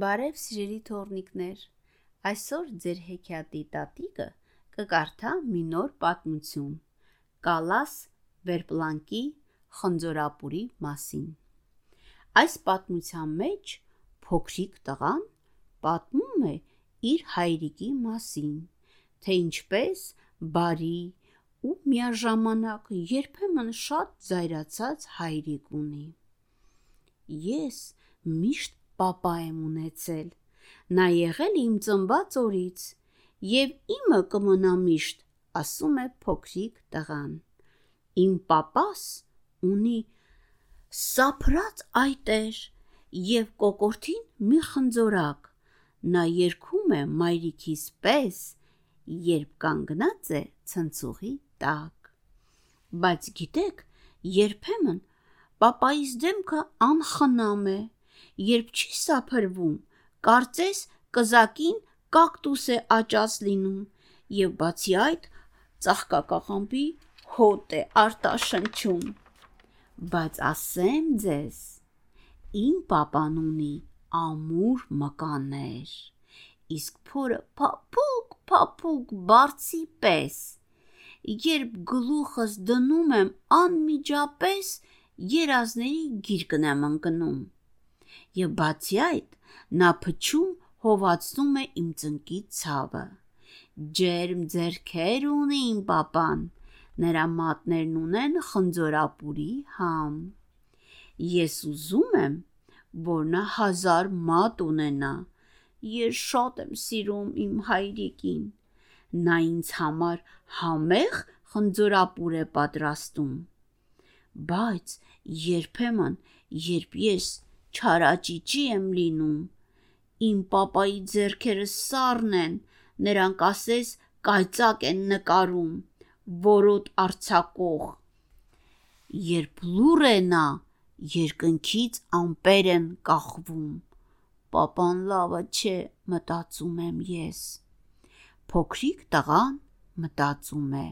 Բարև սիրելի թորնիկներ։ Այսօր ձեր հեքիաթի տատիկը կկարդա մի նոր պատմություն։ Կալաս Վերպլանկի խնձորապուրի մասին։ Այս պատմության մեջ փոքրիկ տղան պատմում է իր հայրիկի մասին, թե ինչպես բարի ու միաժամանակ երբեմն շատ զայրացած հայրիկ ունի։ Ես միշտ papa եմ ունեցել։ Նա եղել իմ ծնված օրից եւ իմը կմնա միշտ, ասում է փոքրիկ տղան։ Իմ papas ունի սափրած այտեր եւ կոկորտին մի խնձորակ։ Նա երգում է մայրիկիս պես, երբ կանգնած է ցնցուղի տակ։ Բայց գիտեք, երբեմն papaիս դեմքը անխնամ է երբ չի սափրվում, կարծես կզակին կակտուս է աճած լինում եւ բացի այդ ծաղկակաղամբի հոտ է արտաշնչում։ Բայց ասեմ ձեզ, իմ papan ունի ամուր մկաններ, իսկ փորը փափուկ փափուկ բարձի պես։ Երբ գլուխս դնում եմ անմիջապես երազների գիրկն եմ ընկնում եւ բացի այդ նա փչում հովացնում է իմ ծնկի ցավը։ Ջերմ ձերքեր ունի իմ papan, նրա մատներն ունեն խնձորապուրի համ։ Ես ուզում եմ, որ նա հազար մատ ունենա։ Ես շատ եմ սիրում իմ հայրիկին։ Նա ինձ համար համեղ խնձորապուր է պատրաստում։ Բայց երբեմն, երբ ես չարաճճի եմ լինում։ Իմ papayi ձեռքերը սառն են, նրանք ասես կայծակ են նկարում, որոտ արցակող։ Երբ լուր է նա, երկնքից ամպեր են կախվում։ Պապան լավը չէ, մտածում եմ ես։ Փոքրիկ տղան մտածում է.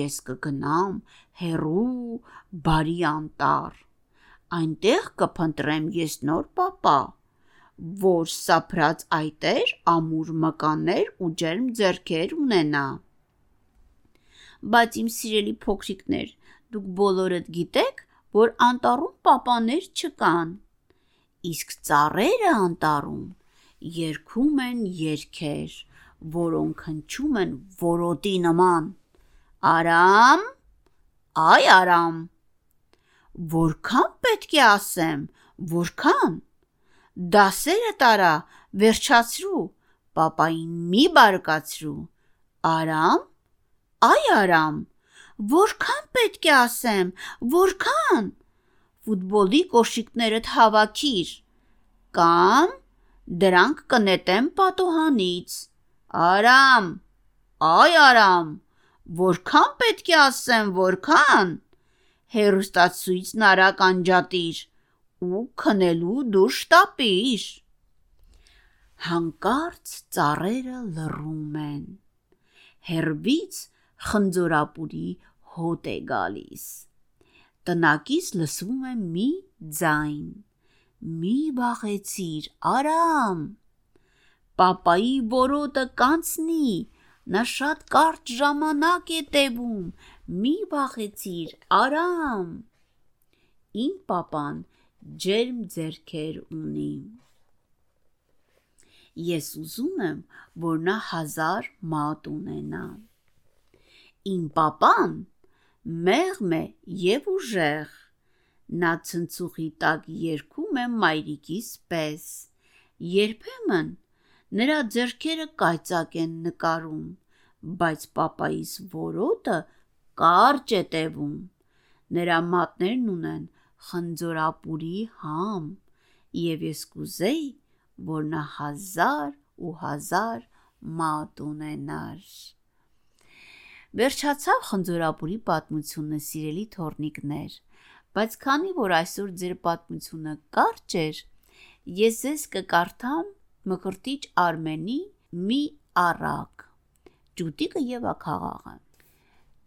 Ես կգնամ հերու բարի անտառ այնտեղ կփնտրեմ ես նոր papa, որ սափրած այտեր, ամուր մկաններ ու ջերմ ձեռքեր ունենա։ Բայց իմ սիրելի փոքրիկներ, դուք բոլորդ գիտեք, որ անտառում papaներ չկան։ Իսկ ծառերը անտառում երգում են երգեր, որոնք հնչում են որոտի նման։ Արամ, այ Արամ, Որքան պետք է ասեմ, որքան։ Դասերը տարա, վերջացրու, papayin մի բարկացրու։ Արամ, այ Արամ, որքան պետք է ասեմ, որքան։ Ֆուտբոլի կոշիկներդ հավաքիր։ Կամ դրանք կնետեմ պատոհանից։ Արամ, այ Արամ, որքան պետք է ասեմ, որքան հերոստացույցն արագ անջատիր ու քնելու դուրս տապիր։ Հանկարծ ծառերը լռում են։ Հերվից խնձորապուրի հոտ է գալիս։ Տնակից լսվում է մի ձայն. Մի բախեցիր, արամ։ Պապայի որոտը կանցնի, նա շատ կարճ ժամանակ է տևում, մի վախեցիր, արամ։ Իմ papan ջերմ ձերքեր ունի։ Ես ուզում եմ, որ նա հազար մատ ունենա։ Իմ papan մեղմ է եւ ուժեղ։ Նա ցնցուղի տակ երգում է մայրիկիս պես։ Երբեմն նրա ձեռքերը կայծակ են նկարում, բայց papaիս որոտը կարճ է տևում։ Նրա մատներն ունեն խնձորապուրի համ, եւ ես կուզեի, որ նա հազար ու հազար մատ ունենար։ Վերջացավ խնձորապուրի պատմությունը, սիրելի թորնիկներ, բայց քանի որ այսօր ձեր պատմությունը կարճ էր, ես ձեզ կկարդամ Մկրտիչ Արմենի մի առակ։ Ջուտիկը եւ ակաղաղը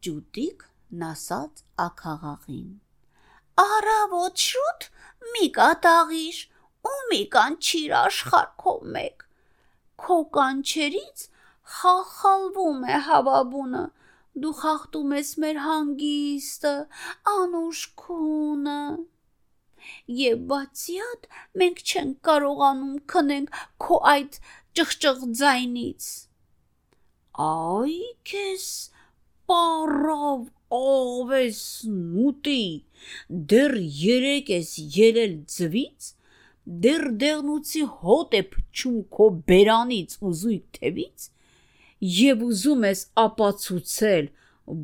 ջուտիկն ասաց աքաղաղին. Առավոտ շուտ մի կատաղիր ումի կանչիր աշխարհքով մեկ։ Քո կանչերից խախալվում է հավաբունը։ Դու խախտում ես մեր հանգիստը, անուշ քունը։ Եվ բացի այդ, մենք չենք կարողանում քնենք քո այդ ճղճղ ձայնից։ Այ քեզ պարավ ովես նուտի դեռ երեք ես ելել ձվից դեռ դեղնուցի հոտ է փչում քո բերանից ու զույգ թևից եւ ուզում ես ապացուցել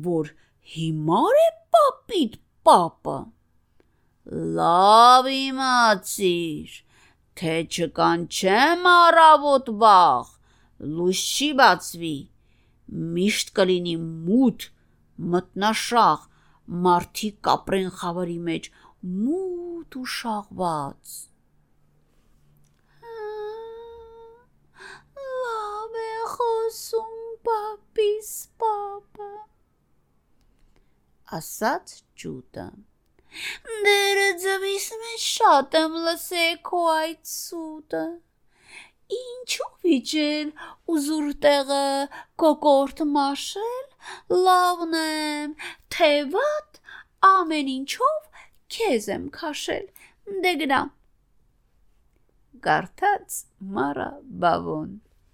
որ հիմար է պապիտ պապը լավ իմացիր թե չկանչեմ առավոտ վաղ լույս չի բացվի միշտ կլինի մութ մտնաշաղ մարդի կապրեն խավարի մեջ մութ ու շաղված լավ է խոսում պապիս պապը ասաց ջուտը դերը ձվիս մեջ շատ եմ լսել քո այդ սուտը ինչու վիճել ուզուր տեղը կոկորտ մաշել լավն եմ թե վատ ամեն ինչով քեզ եմ քաշել դե գնա Կարդաց Մարա Բավոն